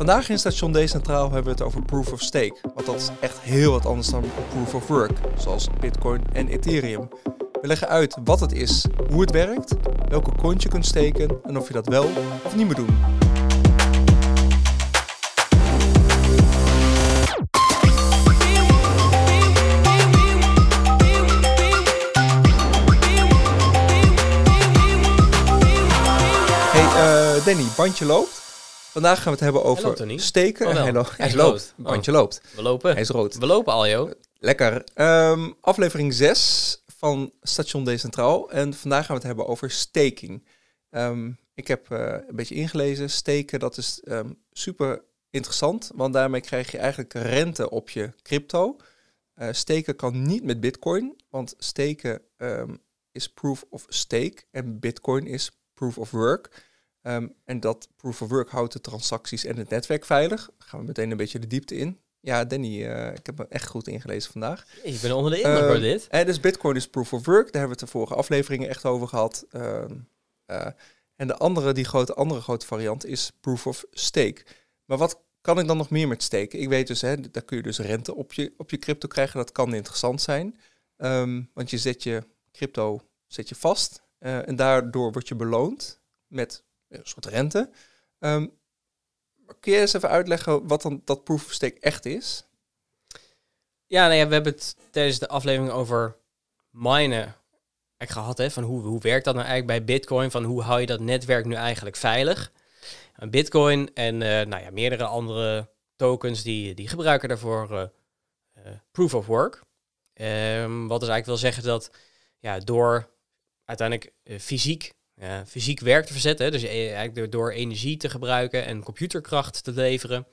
Vandaag in Station Decentraal hebben we het over Proof of Stake. Want dat is echt heel wat anders dan Proof of Work, zoals Bitcoin en Ethereum. We leggen uit wat het is, hoe het werkt, welke coins je kunt steken en of je dat wel of niet moet doen. Hey uh, Danny, bandje loopt. Vandaag gaan we het hebben over steken. Oh, hij, lo hij, hij loopt. Oh. Bandje loopt. We lopen. Hij is rood. We lopen al, joh. Lekker. Um, aflevering 6 van Station Decentraal. En vandaag gaan we het hebben over staking. Um, ik heb uh, een beetje ingelezen. Steken, dat is um, super interessant. Want daarmee krijg je eigenlijk rente op je crypto. Uh, steken kan niet met bitcoin. Want steken is proof of stake. En bitcoin is proof of work. Um, en dat proof of work houdt de transacties en het netwerk veilig. Gaan we meteen een beetje de diepte in. Ja, Danny, uh, ik heb me echt goed ingelezen vandaag. Ik ben onder de indruk door uh, dit. En dus Bitcoin is proof of work. Daar hebben we het de vorige afleveringen echt over gehad. Uh, en de andere, die grote, andere grote variant is proof of stake. Maar wat kan ik dan nog meer met steken? Ik weet dus, hè, daar kun je dus rente op je, op je crypto krijgen. Dat kan interessant zijn. Um, want je zet je crypto zet je vast. eh, en daardoor word je beloond met een soort rente. Um, kun je eens even uitleggen wat dan dat proof of stake echt is? Ja, nou ja, we hebben het tijdens de aflevering over minen eigenlijk gehad. Hè, van hoe, hoe werkt dat nou eigenlijk bij Bitcoin? Van hoe hou je dat netwerk nu eigenlijk veilig? En Bitcoin en uh, nou ja, meerdere andere tokens die, die gebruiken daarvoor uh, proof of work. Um, wat dus eigenlijk wil zeggen dat ja, door uiteindelijk fysiek ja, fysiek werk te verzetten. Dus eigenlijk door energie te gebruiken en computerkracht te leveren.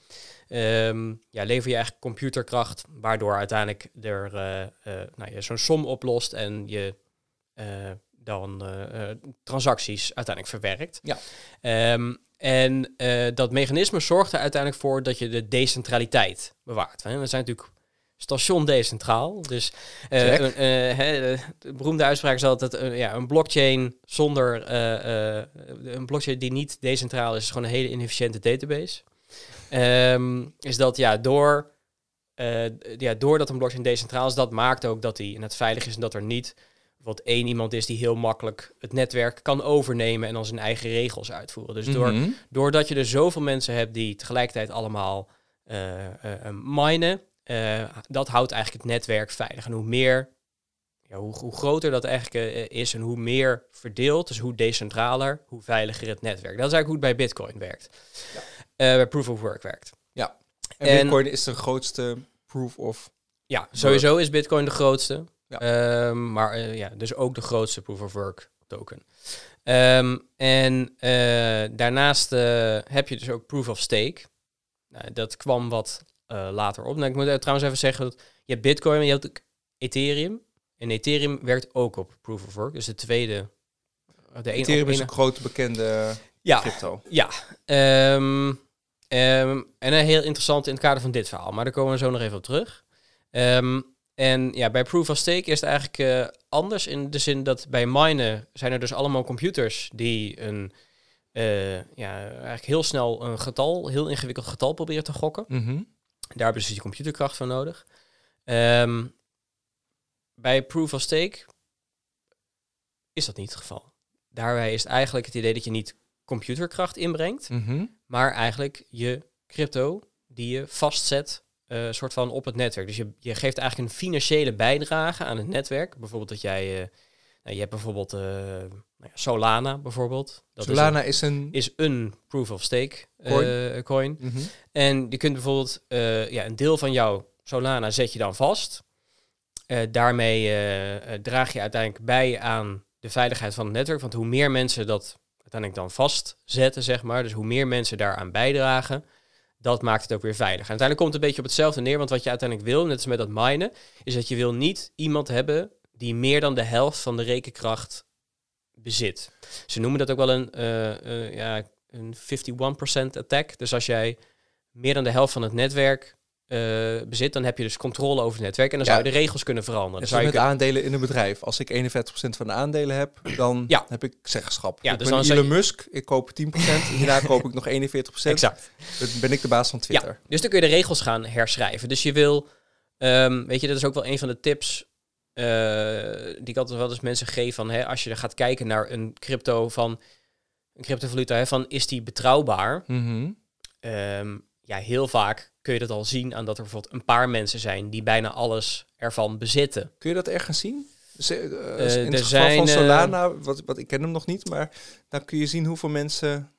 Um, ja, lever je eigenlijk computerkracht, waardoor uiteindelijk er uh, uh, nou, je zo'n som oplost en je dan transacties uiteindelijk verwerkt. Ja. Um, en dat mechanisme zorgt er uiteindelijk voor dat je de decentraliteit bewaart. We zijn natuurlijk station decentraal. Dus uh, uh, uh, de beroemde uitspraak is altijd ja, een blockchain zonder een blockchain die niet decentraal is, is gewoon een hele inefficiënte database. Um, is dat ja, door, ja, doordat een blockchain decentraal is, dat maakt ook dat die net veilig is en dat er niet wat één iemand is die heel makkelijk het netwerk kan overnemen en dan zijn eigen regels uitvoeren. Dus door, Mhm. doordat je er zoveel mensen hebt die tegelijkertijd allemaal minen, uh, dat houdt eigenlijk het netwerk veilig. En hoe meer, ja, hoe, hoe groter dat eigenlijk uh, is en hoe meer verdeeld, dus hoe decentraler, hoe veiliger het netwerk. Dat is eigenlijk hoe het bij Bitcoin werkt. Ja. Uh, bij Proof of Work werkt. Ja. En, en Bitcoin is de grootste proof of. Ja, sowieso is Bitcoin de grootste. Ja. Um, maar uh, ja, dus ook de grootste proof of work token. Um, en daarnaast heb je dus ook proof of stake. Nou, dat kwam wat uh, later op. Nou, ik moet trouwens even zeggen dat je hebt Bitcoin, maar je hebt ook Ethereum. En Ethereum werkt ook op Proof of Work. Dus de tweede. De Ethereum is een grote bekende ja, crypto. Ja. Um, um, en een heel interessant in het kader van dit verhaal. Maar daar komen we zo nog even op terug. Um, en ja, bij Proof of Stake is het eigenlijk uh, anders in de zin dat bij minen zijn er dus allemaal computers die een uh, ja, eigenlijk heel snel een getal, heel ingewikkeld getal proberen te gokken. Mm -hmm. Daar hebben ze die computerkracht voor nodig. Um, bij Proof of Stake is dat niet het geval. Daarbij is het eigenlijk het idee dat je niet computerkracht inbrengt, mm -hmm. maar eigenlijk je crypto die je vastzet, uh, soort van op het netwerk. Dus je, je geeft eigenlijk een financiële bijdrage aan het netwerk. Bijvoorbeeld dat jij, uh, nou, je hebt bijvoorbeeld uh, nou Solana bijvoorbeeld. Dat Solana is een, is een, is een proof of stake coin. coin. Mm -hmm. En je kunt bijvoorbeeld uh, ja, een deel van jouw Solana zet je dan vast. Daarmee draag je uiteindelijk bij aan de veiligheid van het netwerk. Want hoe meer mensen dat uiteindelijk dan vastzetten, zeg maar, dus hoe meer mensen daaraan bijdragen, dat maakt het ook weer veilig. En uiteindelijk komt het een beetje op hetzelfde neer, want wat je uiteindelijk wil, net als met dat minen, is dat je wil niet iemand hebben die meer dan de helft van de rekenkracht bezit. Ze noemen dat ook wel een, ja, een 51% attack. Dus als jij meer dan de helft van het netwerk eh, bezit, dan heb je dus controle over het netwerk en dan Ja. zou je de regels kunnen veranderen. Dus zou je met kun- aandelen in een bedrijf. Als ik 41% van de aandelen heb, dan Ja. heb ik zeggenschap. Ja, ik dus ben dan Elon Musk, ik koop 10%, en hierna koop ik nog 41%. exact. Dan ben ik de baas van Twitter. Ja, dus dan kun je de regels gaan herschrijven. Dus je wil, ehm, weet je, dat is ook wel een van de tips eh, die ik altijd wel eens mensen geef van, hè, als je er gaat kijken naar een crypto van, een cryptovaluta, hè, van is die betrouwbaar? Mhm. Ehm, ja, heel vaak kun je dat al zien aan dat er bijvoorbeeld een paar mensen zijn die bijna alles ervan bezitten. Kun je dat ergens zien? Dus, eh, eh, Eh, in er het geval van zijn, eh, Solana, wat, wat, ik ken hem nog niet, maar dan kun je zien hoeveel mensen...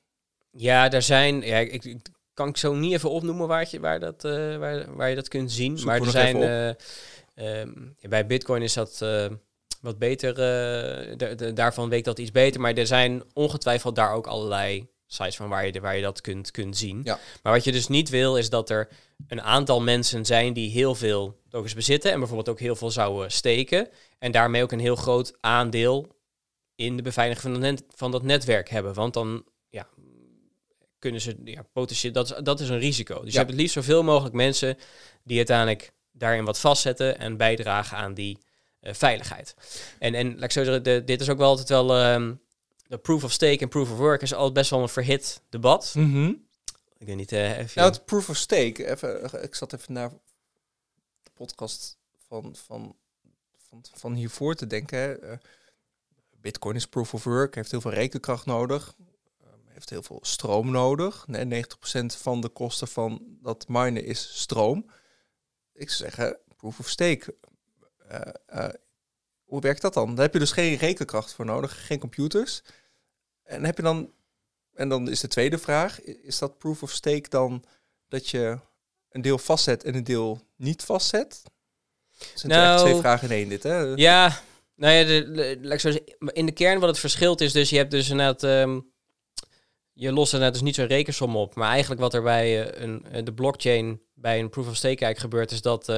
Ja, daar zijn, ja, ik, ik kan ik zo niet even opnoemen waar, je, waar, dat, eh, waar, waar je dat kunt zien. Maar er zijn, eh, ehm, bij Bitcoin is dat eh, wat beter, eh, de- de- daarvan weet dat iets beter. Maar er zijn ongetwijfeld daar ook allerlei sites van waar je, waar je dat kunt, kunt zien. Ja. Maar wat je dus niet wil, is dat er een aantal mensen zijn die heel veel tokens bezitten en bijvoorbeeld ook heel veel zouden steken. En daarmee ook een heel groot aandeel in de beveiliging van, net- van dat netwerk hebben. Want dan ja, kunnen ze ja, potentieel, dat is, dat is een risico. Dus je hebt het liefst zoveel mogelijk mensen die uiteindelijk daarin wat vastzetten en bijdragen aan die eh, veiligheid. En, en laat ik zo zeggen, de, dit is ook wel altijd wel ehm, de proof of stake en proof of work is altijd best wel een verhit debat. Ik weet niet, eh even... Nou, het proof of stake, even, ik zat even naar de podcast van, van, van, van hiervoor te denken. Eh, Bitcoin is proof of work, heeft heel veel rekenkracht nodig, eh, heeft heel veel stroom nodig. Nee, 90% van de kosten van dat minen is stroom. Ik zou zeggen, proof of stake. eh, eh, hoe werkt dat dan? Daar heb je dus geen rekenkracht voor nodig, geen computers. En heb je dan en dan is de tweede vraag, is dat proof of stake dan dat je een deel vastzet en een deel niet vastzet? Het zijn Nou, echt twee vragen in één dit, hè? Ja, nou ja, de, de- laat ik zo zeggen, in de kern wat het verschilt is dus, je hebt dus inderdaad, ehm, je lost inderdaad dus niet zo'n rekensom op, maar eigenlijk wat er bij eh, een, de blockchain bij een proof of stake eigenlijk gebeurt, is dat eh,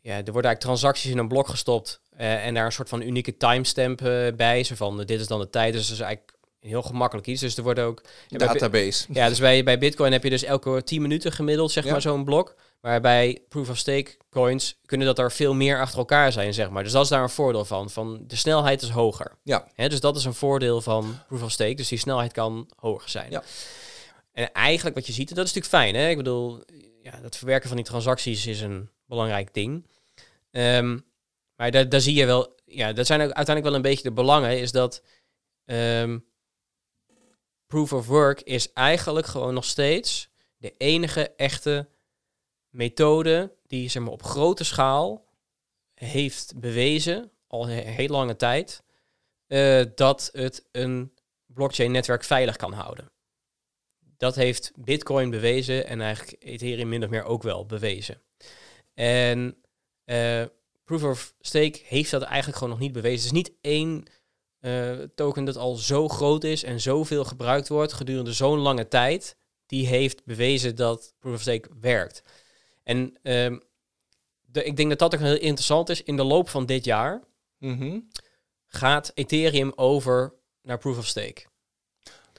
ja, er worden eigenlijk transacties in een blok gestopt eh, en daar een soort van unieke timestamp eh, bij, zo van dit is dan de tijd, dus dat is eigenlijk heel gemakkelijk iets. Dus er worden ook bij Database. ja, dus bij, bij Bitcoin heb je dus elke 10 minuten gemiddeld, zeg Ja. maar, zo'n blok. Maar bij proof of stake coins kunnen dat er veel meer achter elkaar zijn, zeg maar. Dus dat is daar een voordeel van. Van de snelheid is hoger. Ja. Hè, dus dat is een voordeel van proof of stake. Dus die snelheid kan hoger zijn. Ja. En eigenlijk wat je ziet, en dat is natuurlijk fijn. Hè? Ik bedoel, ja, het verwerken van die transacties is een belangrijk ding. Ehm, maar daar, daar zie je wel, ja, dat zijn ook uiteindelijk wel een beetje de belangen, is dat ehm, proof of work is eigenlijk gewoon nog steeds de enige echte methode die zeg maar, op grote schaal heeft bewezen, al he- heel lange tijd, eh, dat het een blockchain-netwerk veilig kan houden. Dat heeft Bitcoin bewezen en eigenlijk Ethereum min of meer ook wel bewezen. En eh, Proof of Stake heeft dat eigenlijk gewoon nog niet bewezen. Het is niet één eh, token dat al zo groot is en zoveel gebruikt wordt gedurende zo'n lange tijd, die heeft bewezen dat Proof of Stake werkt. En ehm, de, ik denk dat dat ook heel interessant is. In de loop van dit jaar Mhm. gaat Ethereum over naar Proof of Stake.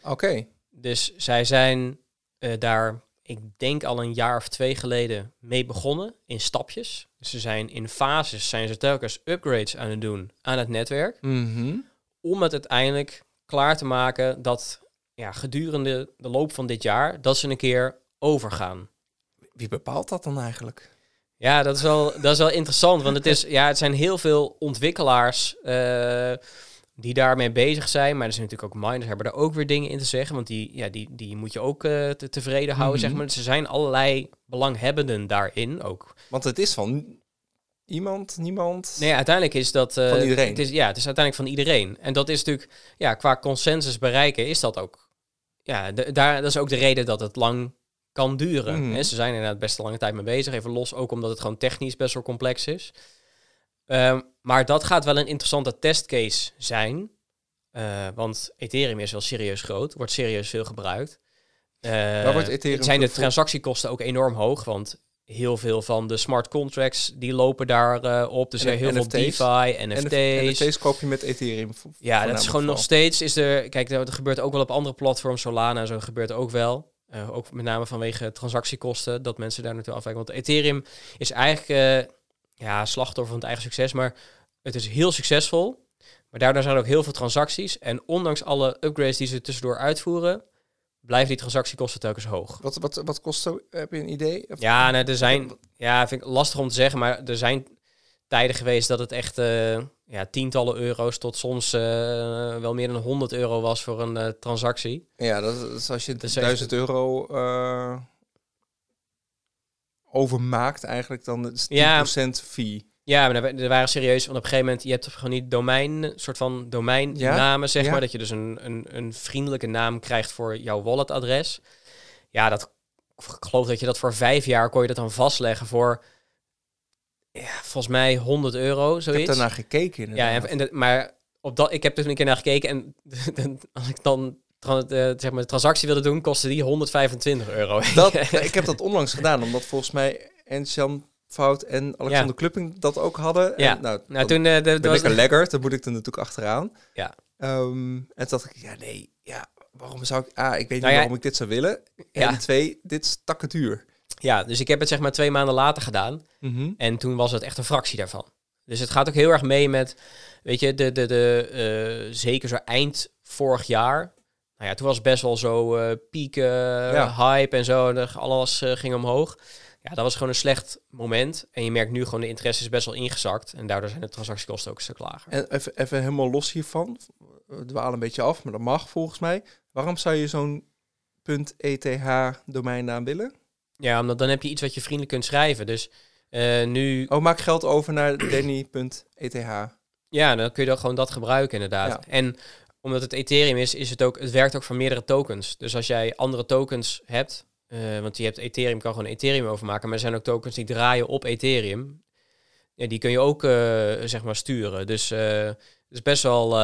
Oké. Dus zij zijn eh, daar, ik denk al een jaar of twee geleden mee begonnen in stapjes. Dus ze zijn in fases, zijn ze telkens upgrades aan het doen aan het netwerk. Mhm. Om het uiteindelijk klaar te maken dat ja, gedurende de loop van dit jaar, dat ze een keer overgaan. Wie bepaalt dat dan eigenlijk? Ja, dat is wel, dat is wel interessant, want het, is, ja, het zijn heel veel ontwikkelaars eh, die daarmee bezig zijn. Maar er zijn natuurlijk ook miners, hebben daar ook weer dingen in te zeggen, want die, ja, die, die moet je ook eh, te, tevreden houden, Mhm. zeg maar. Dus er zijn allerlei belanghebbenden daarin ook. Want het is van iemand, niemand. Nee, uiteindelijk is dat... eh, Van iedereen. Het is, ja, het is uiteindelijk van iedereen. En dat is natuurlijk, ja, qua consensus bereiken is dat ook... Ja, de- daar, dat is ook de reden dat het lang kan duren. Mhm. Hè, ze zijn er inderdaad best een lange tijd mee bezig. Even los ook omdat het gewoon technisch best wel complex is. Ehm, maar dat gaat wel een interessante testcase zijn. Eh, want Ethereum is wel serieus groot. Wordt serieus veel gebruikt. Waar wordt Ethereum zijn de transactiekosten ook enorm hoog. Want heel veel van de smart contracts die lopen daar eh, op. Dus En er heel veel? DeFi, En NFT's. NFT's koop je met Ethereum. Ja, dat is gewoon nog steeds. Is er, kijk, dat gebeurt ook wel op andere platforms. Solana en zo gebeurt ook wel. Uh, ook met name vanwege transactiekosten, dat mensen daar naartoe afwijken. Want Ethereum is eigenlijk uh, ja, slachtoffer van het eigen succes, maar het is heel succesvol. Maar daardoor zijn er ook heel veel transacties. En ondanks alle upgrades die ze tussendoor uitvoeren, blijven die transactiekosten telkens hoog. Wat, wat, wat kost zo? Heb je een idee? Of ja, nou, er zijn, ja, vind ik lastig om te zeggen, maar er zijn tijden geweest dat het echt uh, ja, tientallen euro's tot soms uh, wel meer dan 100 euro was voor een uh, transactie. Ja, dat is als je dus 1000 euro overmaakt eigenlijk, dan is 10% ja, fee. Ja, maar er waren serieus, want op een gegeven moment, je hebt gewoon niet domein, soort van domeinnamen, zeg maar, dat je dus een, een, een vriendelijke naam krijgt voor jouw walletadres. Ja, dat, ik geloof dat je dat voor vijf jaar kon je dat dan vastleggen voor, ja, volgens mij 100 euro, zoiets. Ik heb daarnaar gekeken inderdaad. Ja, en, en maar op dat, ik heb er een keer naar gekeken en als ik dan de, zeg maar, de transactie wilde doen, kostte die 125 euro. Dat, ik heb dat onlangs gedaan, omdat volgens mij Jan Fout en Alexander ja. Klupping dat ook hadden. Ja. En, nou, nou toen uh, de, ik een legger, dan moet ik er natuurlijk achteraan. Ja. Um, en toen dacht ik, ja nee, ja, waarom zou ik... Ah, ik weet niet nou waarom ik dit zou willen. Ja. En twee, dit is takken duur. Ja, dus ik heb het zeg maar twee maanden later gedaan. Mm -hmm. En toen was het echt een fractie daarvan. Dus het gaat ook heel erg mee met, weet je, de, de, de, uh, zeker zo eind vorig jaar. Nou ja, toen was best wel zo uh, piek, ja. hype en zo. En alles uh, ging omhoog. Ja, dat was gewoon een slecht moment. En je merkt nu gewoon de interesse is best wel ingezakt. En daardoor zijn de transactiekosten ook een stuk lager. En even, even helemaal los hiervan. We dwalen een beetje af, maar dat mag volgens mij. Waarom zou je zo'n .eth domeinnaam willen? Ja, omdat dan heb je iets wat je vriendelijk kunt schrijven. Dus uh, nu... Oh, maak geld over naar danny.eth. Ja, dan kun je dan gewoon dat gebruiken inderdaad. Ja. En omdat het Ethereum is, is het ook, het werkt ook voor meerdere tokens. Dus als jij andere tokens hebt, uh, want je hebt Ethereum, kan gewoon Ethereum overmaken, maar er zijn ook tokens die draaien op Ethereum. Ja, die kun je ook, uh, zeg maar, sturen. Dus uh, het is best wel...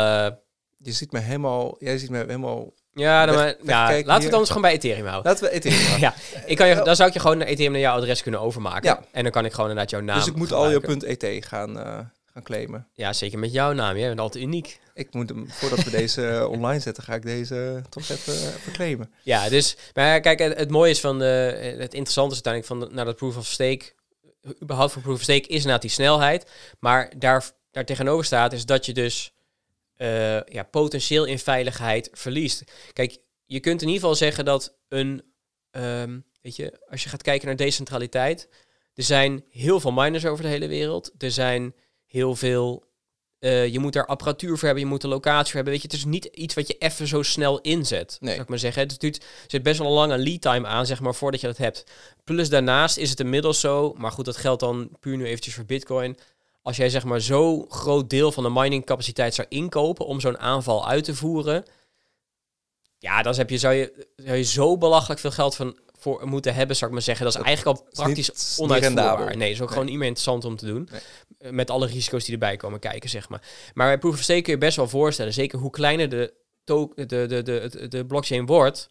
je ziet me helemaal, jij ziet me helemaal ja, dan maar, ja laten we het anders gewoon bij Ethereum houden. Laten we Ethereum ja, ik kan je, dan zou ik je gewoon naar Ethereum naar jouw adres kunnen overmaken. Ja. En dan kan ik gewoon inderdaad jouw naam Dus ik moet gebruiken. al je .et gaan, uh, gaan claimen? Ja, zeker met jouw naam. Jij bent altijd uniek. Ik moet hem, voordat we deze online zetten, ga ik deze toch even, even claimen. Ja, dus, maar kijk, het, het mooie is van de, het interessante is uiteindelijk van de, naar dat proof of stake, überhaupt voor proof of stake, is inderdaad die snelheid. Maar daar, daar tegenover staat is dat je dus uh, ja, potentieel in veiligheid verliest. Kijk, je kunt in ieder geval zeggen dat een, um, weet je, als je gaat kijken naar decentraliteit, er zijn heel veel miners over de hele wereld. Er zijn heel veel, uh, je moet daar apparatuur voor hebben, je moet een locatie voor hebben. Weet je, het is niet iets wat je even zo snel inzet, nee. zou ik maar zeggen. Het duurt, zit best wel een lange lead time aan, zeg maar, voordat je dat hebt. Plus daarnaast is het inmiddels zo, maar goed, dat geldt dan puur nu eventjes voor Bitcoin als jij zeg maar zo groot deel van de miningcapaciteit zou inkopen om zo'n aanval uit te voeren, ja, dan heb je, zou, je, zou je zo belachelijk veel geld van, voor moeten hebben, zou ik maar zeggen. Dat is eigenlijk al praktisch onuitvoerbaar. Nee, is ook gewoon niet meer interessant om te doen. Nee. Met alle risico's die erbij komen kijken, zeg maar. Maar bij Proof of Stake kun je best wel voorstellen, zeker hoe kleiner de, de, de, de, de, de blockchain wordt,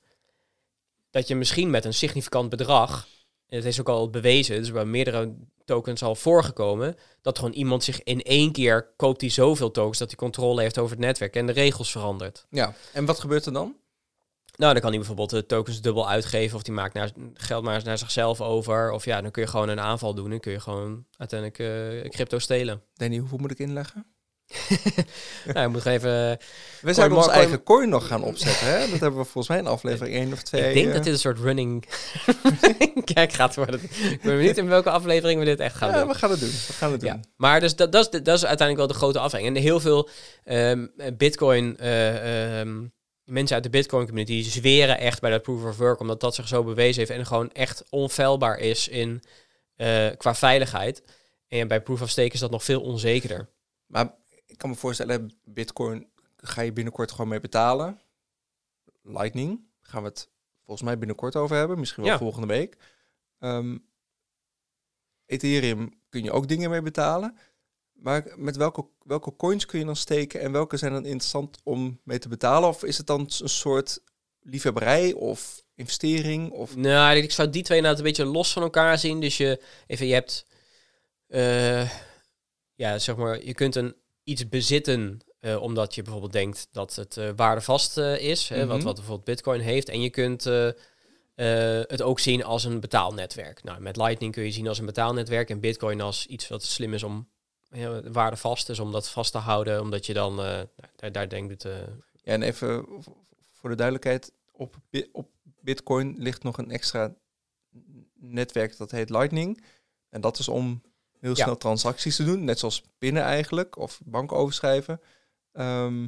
dat je misschien met een significant bedrag, en het is ook al bewezen, dus bij meerdere tokens al voorgekomen. Dat gewoon iemand zich in één keer koopt die zoveel tokens dat hij controle heeft over het netwerk en de regels verandert. Ja, en wat gebeurt er dan? Nou, dan kan hij bijvoorbeeld de tokens dubbel uitgeven of die maakt naar, geld maar naar zichzelf over. Of ja, dan kun je gewoon een aanval doen en kun je gewoon uiteindelijk uh, crypto stelen. Danny, hoeveel moet ik inleggen? nou, je moet even... We zouden onze eigen coin nog gaan opzetten, hè? Dat hebben we volgens mij in aflevering 1 of 2. Ik denk uh... dat dit een soort running kijk gaat worden. Ik ben benieuwd in welke aflevering we dit echt gaan ja, doen. we gaan het doen. We gaan het doen. Ja. Maar dus dat, dat, is, dat is uiteindelijk wel de grote afweging. En heel veel um, Bitcoin... Uh, um, mensen uit de Bitcoin community zweren echt bij dat proof of work, omdat dat zich zo bewezen heeft en gewoon echt onfeilbaar is in, uh, qua veiligheid. En bij proof of stake is dat nog veel onzekerder. Maar ik kan me voorstellen, Bitcoin ga je binnenkort gewoon mee betalen. Lightning gaan we het volgens mij binnenkort over hebben, misschien wel volgende week. Um, Ethereum kun je ook dingen mee betalen. Maar met welke, welke coins kun je dan steken en welke zijn dan interessant om mee te betalen? Of is het dan een soort liefhebberij of investering? Of? Nou, ik zou die twee inderdaad een beetje los van elkaar zien. Dus je, even, je hebt, uh, ja, zeg maar, je kunt een iets bezitten uh, omdat je bijvoorbeeld denkt dat het uh, waardevast is, mm -hmm. hè, wat, mhm. wat bijvoorbeeld Bitcoin heeft. En je kunt eh, het ook zien als een betaalnetwerk. Nou, met Lightning kun je zien als een betaalnetwerk en Bitcoin als iets wat slim is om ja, waarde vast is om dat vast te houden, omdat je dan eh, daar, daar denkt eh, Ja, en even voor de duidelijkheid, op, op Bitcoin ligt nog een extra netwerk dat heet Lightning. En dat is om heel Ja. snel transacties te doen, net zoals pinnen eigenlijk, of bank overschrijven. Ehm,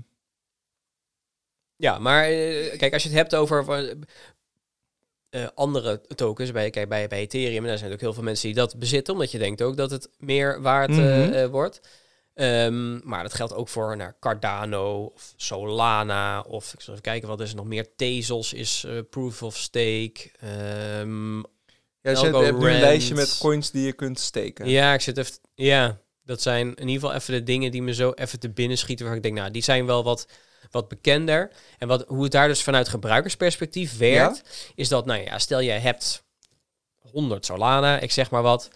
Ja, maar eh, kijk, als je het hebt over eh, andere tokens, bij, kijk, bij, bij Ethereum, daar zijn ook heel veel mensen die dat bezitten, omdat je denkt ook dat het meer waard eh, Mhm. eh, wordt. Ehm, maar dat geldt ook voor nou, Cardano of Solana of ik zal even kijken wat is er nog meer. Tezos is Proof of Stake. Ehm, ja, je Algorand. hebt nu een lijstje met coins die je kunt steken. ja, ik zit even. Ja, dat zijn in ieder geval even de dingen die me zo even te binnen schieten. Waar ik denk, nou, die zijn wel wat, wat bekender. En wat, hoe het daar dus vanuit gebruikersperspectief werkt, is dat, nou ja, stel jij hebt 100 Solana, ik zeg maar wat.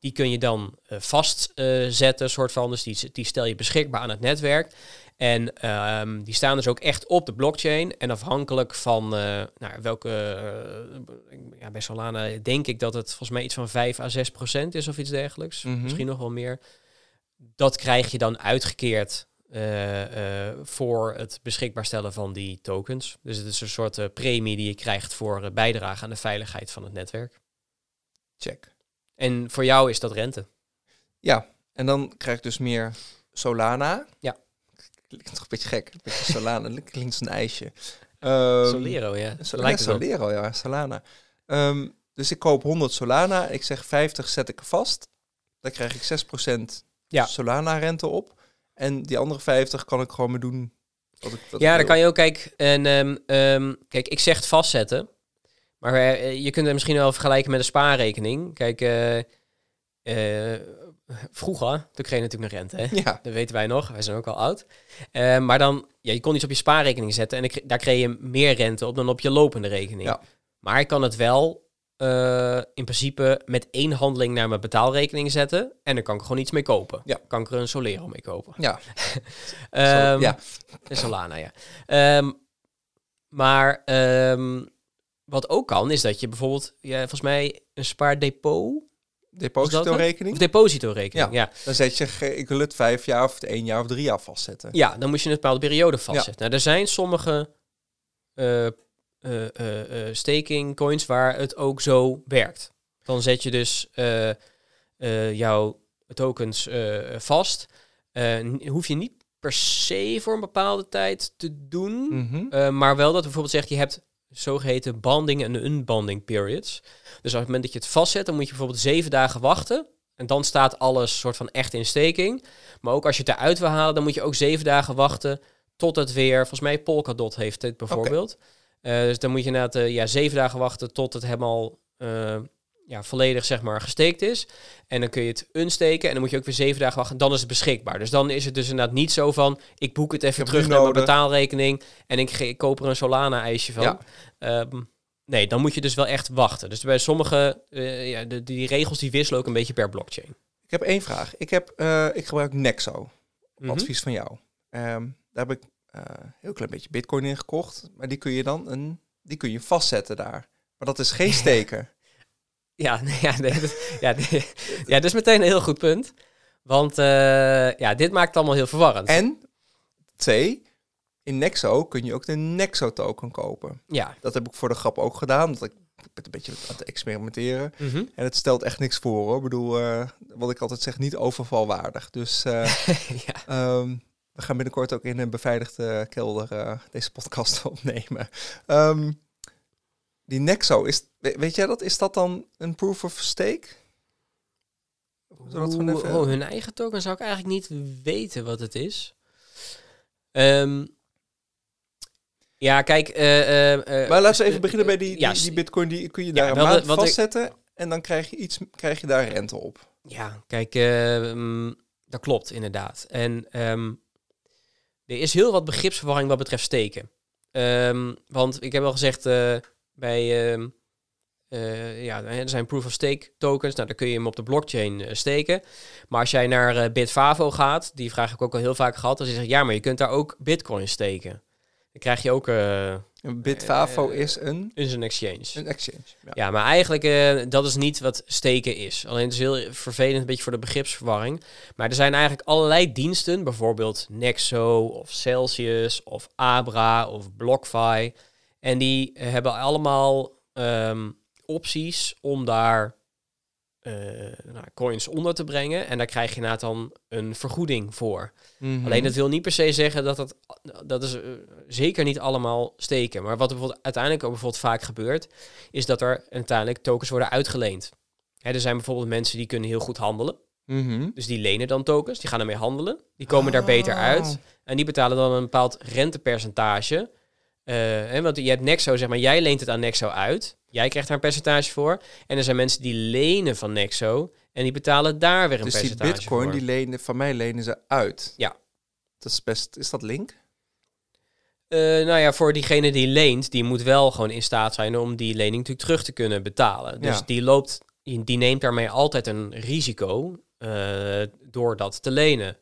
Die kun je dan eh, vastzetten, soort van. Dus die, die stel je beschikbaar aan het netwerk. En ehm, die staan dus ook echt op de blockchain. En afhankelijk van eh, nou, welke. eh, ja, bij Solana denk ik dat het volgens mij iets van 5 à 6 procent is of iets dergelijks. Mhm. Misschien nog wel meer. Dat krijg je dan uitgekeerd eh, eh, voor het beschikbaar stellen van die tokens. Dus het is een soort eh, premie die je krijgt voor bijdrage aan de veiligheid van het netwerk. Check. En voor jou is dat rente. Ja, en dan krijg ik dus meer Solana. Ja. Klinkt toch een beetje gek. Een beetje Solana, dat klinkt als een ijsje. Ehm, Solero, ja. Sol- Lijkt ja. Solero, ja, Solana. Ehm, dus ik koop 100 Solana. Ik zeg 50 zet ik vast. Dan krijg ik 6% Ja. Solana rente op. En die andere 50 kan ik gewoon mee doen. Wat ik, wat Ja, ik dan kan je ook, kijk, en, ehm, ehm, kijk, ik zeg het vastzetten. Maar eh, je kunt het misschien wel vergelijken met een spaarrekening. Kijk, eh, eh, vroeger, toen kreeg je natuurlijk nog rente, hè? Ja, Dat weten wij nog, wij zijn ook al oud. Eh, maar dan, ja, je kon iets op je spaarrekening zetten en daar kreeg je meer rente op dan op je lopende rekening. Ja. Maar ik kan het wel eh, in principe met één handeling naar mijn betaalrekening zetten en dan kan ik gewoon iets mee kopen. Ja. Kan ik er een Solero mee kopen. ja. Ehm, ja. Solana, ja. Ehm, maar ehm, wat ook kan, is dat je bijvoorbeeld, ja, volgens mij een spaardepot Depositorekening. of depositorekening. Ja. Dan zet je, ik wil het vijf jaar of één jaar of drie jaar vastzetten. Ja, dan moet je een bepaalde periode vastzetten. Nou, er zijn sommige eh, staking coins waar het ook zo werkt. Dan zet je dus eh, eh, jouw tokens eh, vast. Eh, hoef je niet per se voor een bepaalde tijd te doen. Mhm. Eh, maar wel dat bijvoorbeeld zegt, je hebt zogeheten banding en unbanding periods. Dus op het moment dat je het vastzet, dan moet je bijvoorbeeld zeven dagen wachten. En dan staat alles soort van echt in staking. Maar ook als je het eruit wil halen, dan moet je ook zeven dagen wachten tot het weer... Volgens mij Polkadot heeft dit bijvoorbeeld. Eh, dus dan moet je inderdaad eh, ja, zeven dagen wachten tot het helemaal eh, ja, volledig zeg maar gesteekt is. En dan kun je het unsteken en dan moet je ook weer zeven dagen wachten. Dan is het beschikbaar. Dus dan is het dus inderdaad niet zo van... ik boek het even terug naar mijn betaalrekening... en ik, ik koop er een Solana-ijsje van. Ja. Ehm, nee, dan moet je dus wel echt wachten. Dus bij sommige... eh, ja, de, die regels die wisselen ook een beetje per blockchain. Ik heb één vraag. Ik, heb, eh, ik gebruik Nexo. Mhm. Advies van jou. Ehm, daar heb ik eh, heel klein beetje bitcoin in gekocht. Maar die kun je dan een, die kun je vastzetten daar. Maar dat is geen steken. Ja, nee, ja, nee, dat, ja, nee, ja, dat is meteen een heel goed punt. Want eh, ja, dit maakt het allemaal heel verwarrend. en twee, in Nexo kun je ook de Nexo token kopen. ja. Dat heb ik voor de grap ook gedaan. Dat ik, ben een beetje aan het experimenteren. Mhm. En het stelt echt niks voor hoor. Ik bedoel, eh, wat ik altijd zeg, niet overvalwaardig. Dus eh, ja. Ehm, we gaan binnenkort ook in een beveiligde kelder eh, deze podcast opnemen. Ehm, die Nexo, is, we- weet jij dat? Is dat dan een proof of stake? Hoe- even- oh, hun eigen token zou ik eigenlijk niet weten wat het is. Ehm, ja, kijk. eh, Maar laten we even beginnen bij die, die, bitcoin. Die kun je daar een maand wat ik- vastzetten. En dan krijg je, iets, krijg je daar rente op. Ja, kijk, ehm, dat klopt inderdaad. En ehm, er is heel wat begripsverwarring wat betreft steken. Ehm, want ik heb al gezegd, eh, bij, ehm, eh, ja, er zijn proof-of-stake tokens. Nou, dan kun je hem op de blockchain eh, steken. Maar als jij naar Bitfavo gaat, die vraag heb ik ook al heel vaak gehad. Dan zeggen ze, ja, maar je kunt daar ook bitcoin steken. Dan krijg je ook... Een Bitfavo Eh, is een, is een exchange. een exchange. Ja. Ja, maar eigenlijk, eh, dat is niet wat steken is. Alleen het is heel vervelend, een beetje voor de begripsverwarring. Maar er zijn eigenlijk allerlei diensten, bijvoorbeeld Nexo of Celsius of Abra of BlockFi. En die hebben allemaal ehm, opties om daar eh, nou, coins onder te brengen. En daar krijg je inderdaad dan een vergoeding voor. Mhm. Alleen dat wil niet per se zeggen dat dat, dat is eh, zeker niet allemaal steken. Maar wat er bijvoorbeeld uiteindelijk ook bijvoorbeeld vaak gebeurt, is dat er uiteindelijk tokens worden uitgeleend. Hè, er zijn bijvoorbeeld mensen die kunnen heel goed handelen. Mhm. Dus die lenen dan tokens, die gaan ermee handelen. Die komen daar beter uit. En die betalen dan een bepaald rentepercentage. Eh, hè, want je hebt Nexo, zeg maar, jij leent het aan Nexo uit. Jij krijgt daar een percentage voor. En er zijn mensen die lenen van Nexo. En die betalen daar weer een Dus die percentage bitcoin, voor. die lenen, van mij lenen ze uit. Ja. Dat is best, is dat link? Eh, nou ja, voor diegene die leent, die moet wel gewoon in staat zijn om die lening natuurlijk terug te kunnen betalen. Dus Ja. die loopt, die, die neemt daarmee altijd een risico eh, door dat te lenen.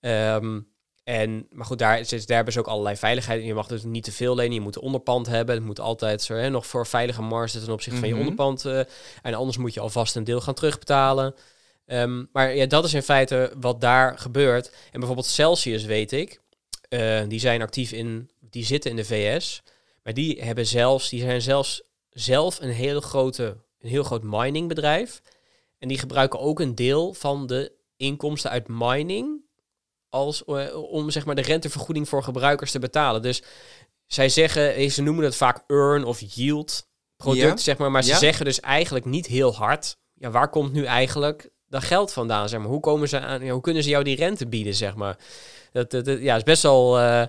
Ehm, en, maar goed, daar, daar hebben ze ook allerlei veiligheid. Je mag dus niet te veel lenen, je moet een onderpand hebben. Het moet altijd zo, hè, nog voor veilige marge ten opzichte van je Mhm. onderpand. eh, en anders moet je alvast een deel gaan terugbetalen. Ehm, maar ja, dat is in feite wat daar gebeurt. En bijvoorbeeld Celsius weet ik, eh, die zijn actief in, die zitten in de VS, maar die hebben zelfs, die zijn zelfs zelf een heel grote, een heel groot miningbedrijf. En die gebruiken ook een deel van de inkomsten uit mining als eh, om zeg maar de rentevergoeding voor gebruikers te betalen. Dus zij zeggen, eh, ze noemen het vaak earn of yield product, Ja. zeg maar, maar ze Ja. zeggen dus eigenlijk niet heel hard. Ja, waar komt nu eigenlijk dat geld vandaan? Zeg maar, hoe komen ze aan? Ja, hoe kunnen ze jou die rente bieden? Zeg maar, dat, dat, dat- ja, is best wel. eh,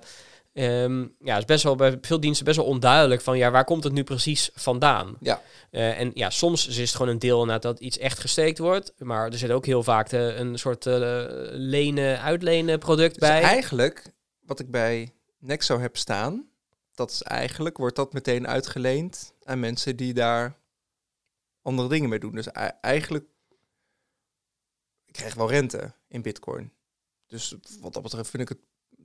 ehm, ja, is best wel bij veel diensten best wel onduidelijk van ja, waar komt het nu precies vandaan? Ja. Eh, en ja, soms is het gewoon een deel inderdaad dat iets echt gesteekt wordt, maar er zit ook heel vaak de, een soort eh, lenen, uitlenen product Dus bij. eigenlijk, wat ik bij Nexo heb staan, dat is eigenlijk, wordt dat meteen uitgeleend aan mensen die daar andere dingen mee doen. Dus ei- eigenlijk, ik krijg wel rente in bitcoin. Dus wat dat betreft vind ik het,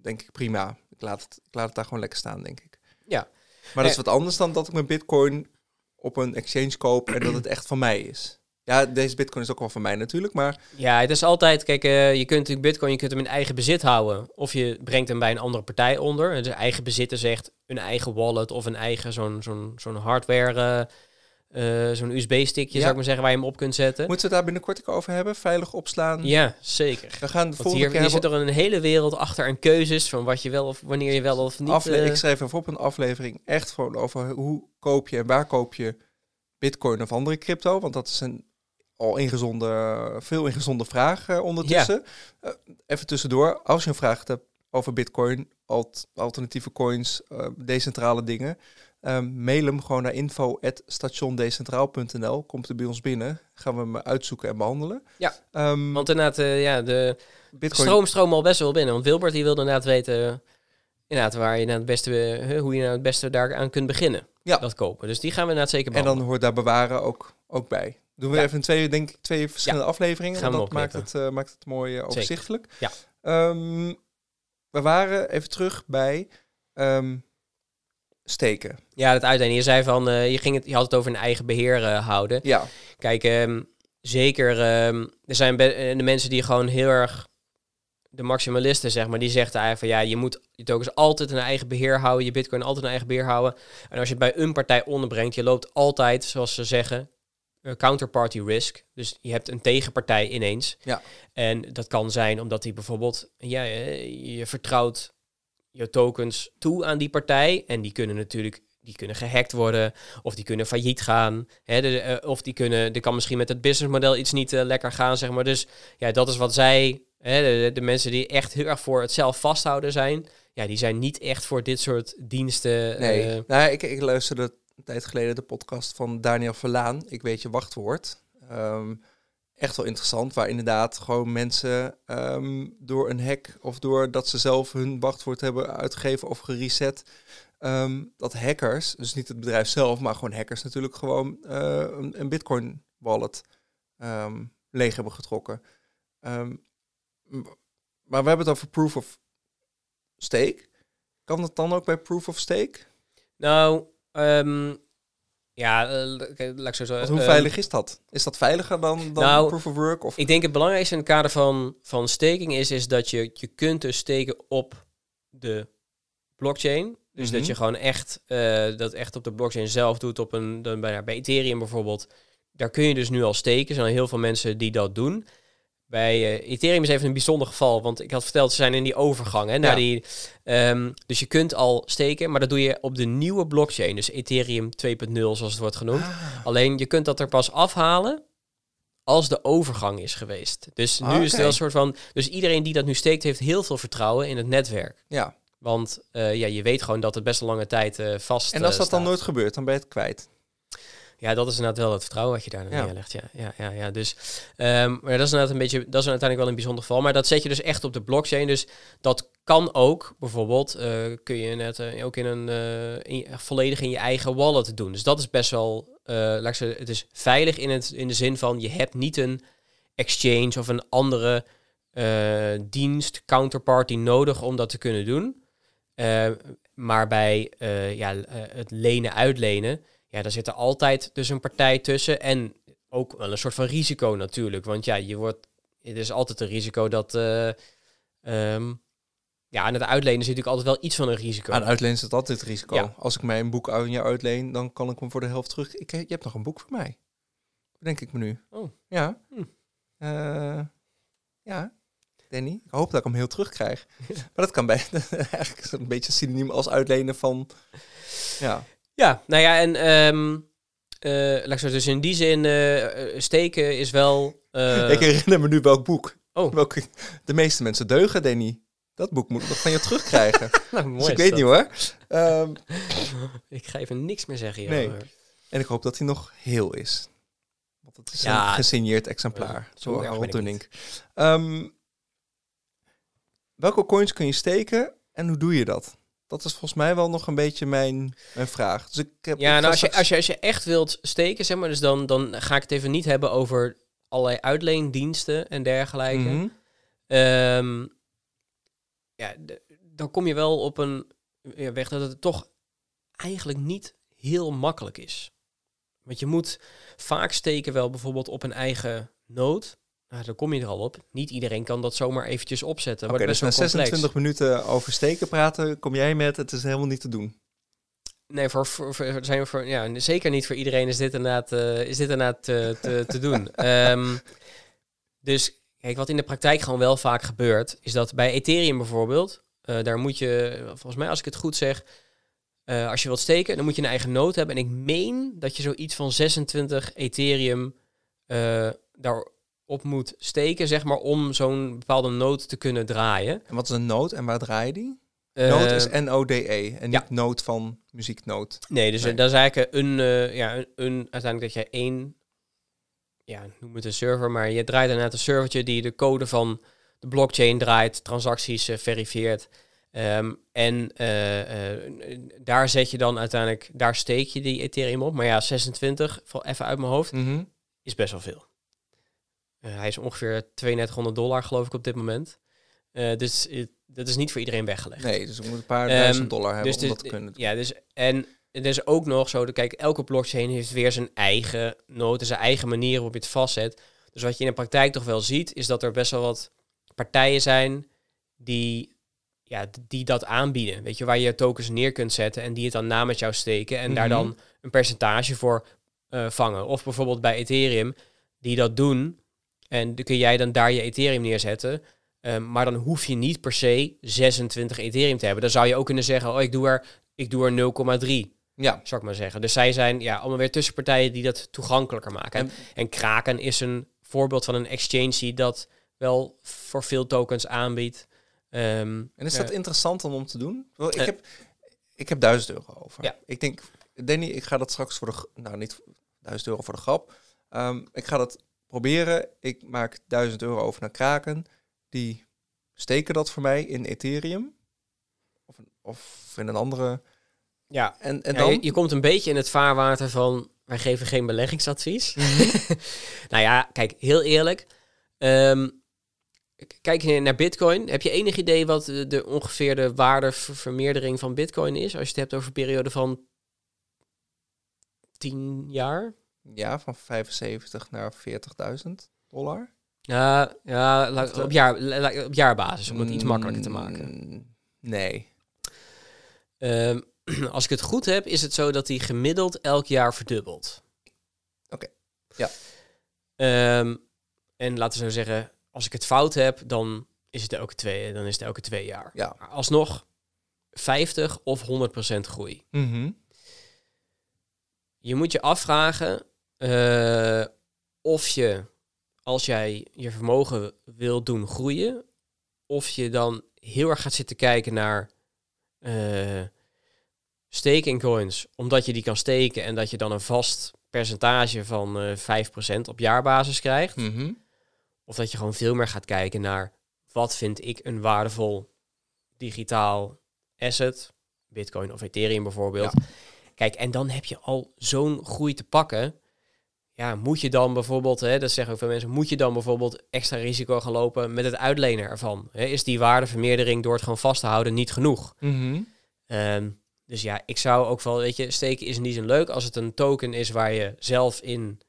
denk ik, prima. Ik laat het, ik laat het daar gewoon lekker staan, denk ik. Ja. Maar dat is wat anders dan dat ik mijn bitcoin op een exchange koop en dat het echt van mij is. Ja, deze bitcoin is ook wel van mij natuurlijk, maar Ja, het is altijd, kijk, eh, je kunt natuurlijk Bitcoin, je kunt hem in eigen bezit houden. Of je brengt hem bij een andere partij onder. Dus eigen bezit is echt een eigen wallet of een eigen zo'n zo'n zo'n hardware, eh, eh, zo'n USB-stickje, Ja. zou ik maar zeggen, waar je hem op kunt zetten. moeten we het daar binnenkort ook over hebben? Veilig opslaan. Ja, zeker. We gaan de volgende hier, keer hier zit er een hele wereld achter aan keuzes van wat je wel of wanneer je wel of niet. afle- eh, ik schrijf even op een aflevering echt gewoon over hoe koop je en waar koop je bitcoin of andere crypto. Want dat is een al ingezonde, veel ingezonde vraag eh, ondertussen. Even tussendoor, als je een vraag hebt over bitcoin, alt- alternatieve coins, decentrale dingen, eh, mail hem gewoon naar info.stationdecentraal.nl. Komt er bij ons binnen, gaan we hem uitzoeken en behandelen. Ja, Ehm, want inderdaad, eh, ja, de bitcoin stroom stroom al best wel binnen. Want Wilbert die wilde inderdaad weten, inderdaad, waar je nou het beste, eh, hoe je nou het beste daaraan kunt beginnen. Ja. Dat kopen. Dus die gaan we inderdaad zeker En behandelen. dan hoort daar bewaren ook, ook bij. Doen we Ja. even twee, denk ik, twee verschillende afleveringen. Gaan we dat maakt het, eh, maakt het mooi overzichtelijk. Ja. Ehm, we waren even terug bij ehm, steken. Ja, dat uitdelen. Je zei van, eh, je, ging het, je had het over een eigen beheer eh, houden. Ja, Kijk, ehm, zeker, ehm, er zijn eh, de mensen die gewoon heel erg, de maximalisten zeg maar, die zegt eigenlijk van ja, je moet je tokens altijd een eigen beheer houden, je bitcoin altijd een eigen beheer houden. En als je het bij een partij onderbrengt, je loopt altijd, zoals ze zeggen, counterparty risk. Dus je hebt een tegenpartij ineens. Ja. En dat kan zijn omdat die bijvoorbeeld, ja, je vertrouwt je tokens toe aan die partij. En die kunnen natuurlijk, die kunnen gehackt worden. Of die kunnen failliet gaan. Hè, de, eh, of die kunnen, er kan misschien met het businessmodel iets niet eh, lekker gaan, zeg maar. Dus ja, dat is wat zij, hè, de, mensen die echt heel erg voor het zelf vasthouden zijn. Ja, die zijn niet echt voor dit soort diensten. nee. eh, nou, ik, ik luisterde een tijd geleden de podcast van Daniel Verlaan. Ik weet je wachtwoord. Ehm, echt wel interessant, waar inderdaad gewoon mensen ehm, door een hack of doordat ze zelf hun wachtwoord hebben uitgegeven of gereset, ehm, dat hackers, dus niet het bedrijf zelf, maar gewoon hackers natuurlijk gewoon eh, een, een bitcoin wallet ehm, leeg hebben getrokken. Maar we hebben het over proof of stake. Kan dat dan ook bij proof of stake? Nou, ehm, ja, eh, kijk, laat ik zo zeggen. Hoe ehm, veilig is dat? Is dat veiliger dan, dan nou, proof of work? Of? Ik denk het belangrijkste in het kader van, van staking is, is dat je, je kunt dus steken op de blockchain. Dus Mhm. dat je gewoon echt eh, dat echt op de blockchain zelf doet. Op een, dan bij, bij Ethereum bijvoorbeeld. Daar kun je dus nu al steken. Er zijn al heel veel mensen die dat doen. Bij eh, Ethereum is even een bijzonder geval. Want ik had verteld, ze zijn in die overgang. Hè, naar Ja. die, ehm, dus je kunt al steken, maar dat doe je op de nieuwe blockchain. Dus Ethereum 2.0 zoals het wordt genoemd. Ah, Alleen je kunt dat er pas afhalen als de overgang is geweest. Dus nu Ah, is het wel een soort van. Dus iedereen die dat nu steekt, heeft heel veel vertrouwen in het netwerk. ja. Want eh, ja, je weet gewoon dat het best een lange tijd eh, vast En als dat dan nooit gebeurt, dan ben je het kwijt. Ja, dat is inderdaad wel het vertrouwen wat je daar Ja. neerlegt. Ja, ja, ja, ja. Dus, ehm, maar dat is inderdaad een beetje, dat is uiteindelijk wel een bijzonder geval. Maar dat zet je dus echt op de blockchain. Dus dat kan ook, bijvoorbeeld, eh, kun je net eh, ook in een eh, in, volledig in je eigen wallet doen. Dus dat is best wel, laat ik zeggen, het is veilig in, het, in de zin van je hebt niet een exchange of een andere dienst, counterparty nodig om dat te kunnen doen. Eh, maar bij ja, het lenen, uitlenen, ja, daar zit er altijd dus een partij tussen. En ook wel een soort van risico natuurlijk. Want ja, je wordt, het is altijd een risico dat. eh, ehm, ja, aan het uitlenen zit natuurlijk altijd wel iets van een risico. Aan uitlenen zit altijd risico. Ja. Als ik mij een boek aan je uitleen, dan kan ik hem voor de helft terug. Ik, je hebt nog een boek voor mij. Denk ik me nu. Oh. Ja. Hm. Eh, ja. Danny. Ik hoop dat ik hem heel terug krijg. Maar dat kan bij eigenlijk een beetje synoniem als uitlenen van. Ja. Ja, nou ja, en ehm eh, laat ik dus in die zin, eh, steken is wel. eh, ik herinner me nu welk boek. Oh. Welke, de meeste mensen deugen, Danny. Dat boek moet ik nog van je terugkrijgen. nou, mooi dus ik weet dat. niet hoor. Ehm, Ik ga even niks meer zeggen Nee. hierover. en ik hoop dat hij nog heel is. Want het is Ja. een gesigneerd exemplaar. Zo Harold Dunning. Ehm, welke coins kun je steken en hoe doe je dat? Dat is volgens mij wel nog een beetje mijn, mijn vraag. Dus ik heb, Ja, nou, als je, als, je, als je echt wilt steken, zeg maar, dus dan, dan ga ik het even niet hebben over allerlei uitleendiensten en dergelijke. Mhm. Ehm, ja, dan kom je wel op een ja, weg dat het toch eigenlijk niet heel makkelijk is. Want je moet vaak steken wel bijvoorbeeld op een eigen nood. Nou, daar kom je er al op. Niet iedereen kan dat zomaar eventjes opzetten. Oké, Wordt dus na best wel complex. 26 minuten over steken praten, kom jij met het is helemaal niet te doen. Nee, voor, voor, voor- zijn we voor, ja, zeker niet voor iedereen is dit inderdaad, eh, is dit inderdaad eh, te, te doen. Ehm, dus kijk, wat in de praktijk gewoon wel vaak gebeurt, is dat bij Ethereum bijvoorbeeld, eh, daar moet je, volgens mij als ik het goed zeg, als je wilt steken, dan moet je een eigen nood hebben. En ik meen dat je zoiets van 26 Ethereum eh, daarop moet steken, zeg maar, om zo'n bepaalde nood te kunnen draaien. En wat is een noot en waar draai je die? Eh, Noot is N-O-D-E en ja. niet noot van muzieknoot. Nee, dus Nee. eh, dat is eigenlijk een, eh, ja, een, een, uiteindelijk dat jij één, ja, noem het een server, maar je draait inderdaad een servertje die de code van de blockchain draait, transacties verifieert. Ehm, en daar zet je dan uiteindelijk, daar steek je die Ethereum op. Maar ja, 26, val even uit mijn hoofd, Mhm. is best wel veel. Eh, hij is ongeveer 3200 dollar, geloof ik, op dit moment. Eh, dus dat is niet voor iedereen weggelegd. Nee, dus ik moet een paar Ehm, duizend dollar hebben dus om dat te kunnen doen. Ja, dus en het is ook nog zo, kijk, elke blockchain heeft weer zijn eigen noten, zijn eigen manier waarop je het vastzet. Dus wat je in de praktijk toch wel ziet, is dat er best wel wat partijen zijn die, ja, die dat aanbieden. Weet je, waar je tokens neer kunt zetten en die het dan namens jou steken en daar Mhm. dan een percentage voor eh, vangen. Of bijvoorbeeld bij Ethereum, die dat doen en dan kun jij dan daar je Ethereum neerzetten. Ehm, maar dan hoef je niet per se 26 Ethereum te hebben. Dan zou je ook kunnen zeggen, oh, ik doe er, ik doe er 0,3, Ja, zou ik maar zeggen. Dus zij zijn ja, allemaal weer tussenpartijen die dat toegankelijker maken. En, En- en Kraken is een voorbeeld van een exchange die dat wel voor veel tokens aanbiedt. Ehm, en is dat interessant dan om te doen? Wel, ik, Eh. heb, ik heb duizend euro over. Ja. Ik denk, Danny, ik ga dat straks voor de... Nou, niet duizend euro voor de grap. Ehm, ik ga dat proberen. Ik maak duizend euro over naar Kraken. Die steken dat voor mij in Ethereum. Of, of in een andere... ja, En, en Ja, dan... je, je komt een beetje in het vaarwater van wij geven geen beleggingsadvies. nou ja, kijk, heel eerlijk. k- kijk naar Bitcoin. Heb je enig idee wat de, de ongeveer de waardevermeerdering van Bitcoin is? Als je het hebt over een periode van tien jaar. Ja, van 75 naar 40.000 dollar. Ja, ja la- op, jaar, la- op jaarbasis, om het iets makkelijker te maken. Mm, Nee. Ehm, als ik het goed heb, is het zo dat die gemiddeld elk jaar verdubbelt. Oké, ja. Ehm, en laten we zo zeggen, als ik het fout heb, dan is het elke twee, dan is het elke twee jaar. Ja. Alsnog 50 of 100% groei. Mhm. Je moet je afvragen eh, of je, als jij je vermogen wil doen groeien, of je dan heel erg gaat zitten kijken naar eh staking coins, omdat je die kan steken en dat je dan een vast percentage van eh 5% op jaarbasis krijgt. Mhm. Of dat je gewoon veel meer gaat kijken naar wat vind ik een waardevol digitaal asset, Bitcoin of Ethereum bijvoorbeeld. Kijk, en dan heb je al zo'n groei te pakken. Ja, moet je dan bijvoorbeeld, hè, dat zeggen ook veel mensen, moet je dan bijvoorbeeld extra risico gaan lopen met het uitlenen ervan? Hè? Is die waardevermeerdering door het gewoon vast te houden niet genoeg? Mhm. Ehm, dus ja, ik zou ook wel, weet je, steken is in die zin leuk als het een token is waar je zelf in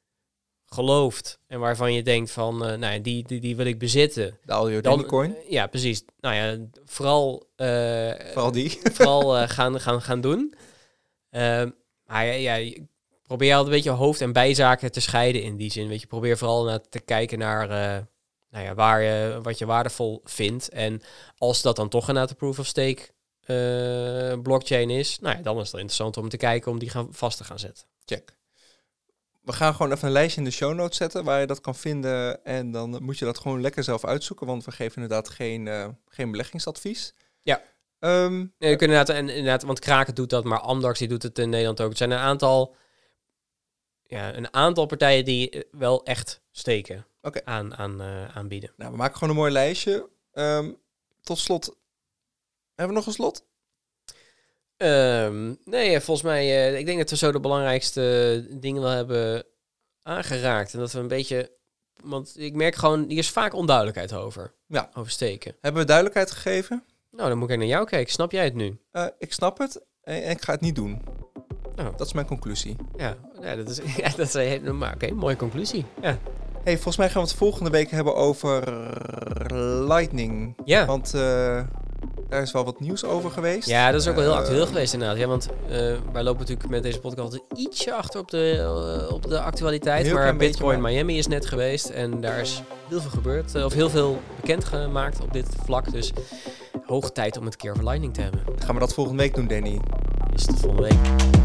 gelooft en waarvan je denkt van, eh, nou ja, die, die, die wil ik bezitten. De Alio Dan, coin. ja, precies. Nou ja, vooral, eh, Vooral die. vooral eh, gaan, gaan, gaan doen. Ehm, maar ja, ja, probeer altijd een beetje hoofd- en bijzaken te scheiden in die zin. Weet je, probeer vooral naar te kijken naar eh, nou ja, waar je, wat je waardevol vindt. En als dat dan toch inderdaad de proof of stake eh, blockchain is, nou ja, dan is het interessant om te kijken om die gaan, vast te gaan zetten. Check. We gaan gewoon even een lijstje in de show notes zetten waar je dat kan vinden. En dan moet je dat gewoon lekker zelf uitzoeken, want we geven inderdaad geen, eh, geen beleggingsadvies. Ja. Ehm, Nee, je kunt inderdaad, en, inderdaad, want Kraken doet dat, maar Amdax die doet het in Nederland ook. Het zijn een aantal, ja, een aantal partijen die eh, wel echt steken aan, aan, eh, aanbieden. nou, we maken gewoon een mooi lijstje. Ehm, tot slot. Hebben we nog een slot? Ehm, nee, eh, volgens mij, ik denk dat we zo de belangrijkste dingen wel hebben aangeraakt. En dat we een beetje, want ik merk gewoon, hier is vaak onduidelijkheid over. Ja. Over steken. Hebben we duidelijkheid gegeven? Nou, dan moet ik naar jou kijken. Snap jij het nu? Ik snap het en, en ik ga het niet doen. Oh. Dat is mijn conclusie. Ja, ja dat is, ja, dat is een- maar oké, mooie conclusie. Ja. Hey, volgens mij gaan we het volgende week hebben over Lightning. Ja. Want eh, daar is wel wat nieuws over geweest. Ja, dat is ook wel heel Eh, actueel geweest inderdaad. Ja, want eh, wij lopen natuurlijk met deze podcast ietsje achter op de, op de actualiteit. Maar Bitcoin maar- Miami is net geweest en daar is heel veel gebeurd. of heel veel bekendgemaakt op dit vlak. Dus hoog tijd om het keer over Lightning te hebben. Gaan we dat volgende week doen, Danny? Is het volgende week.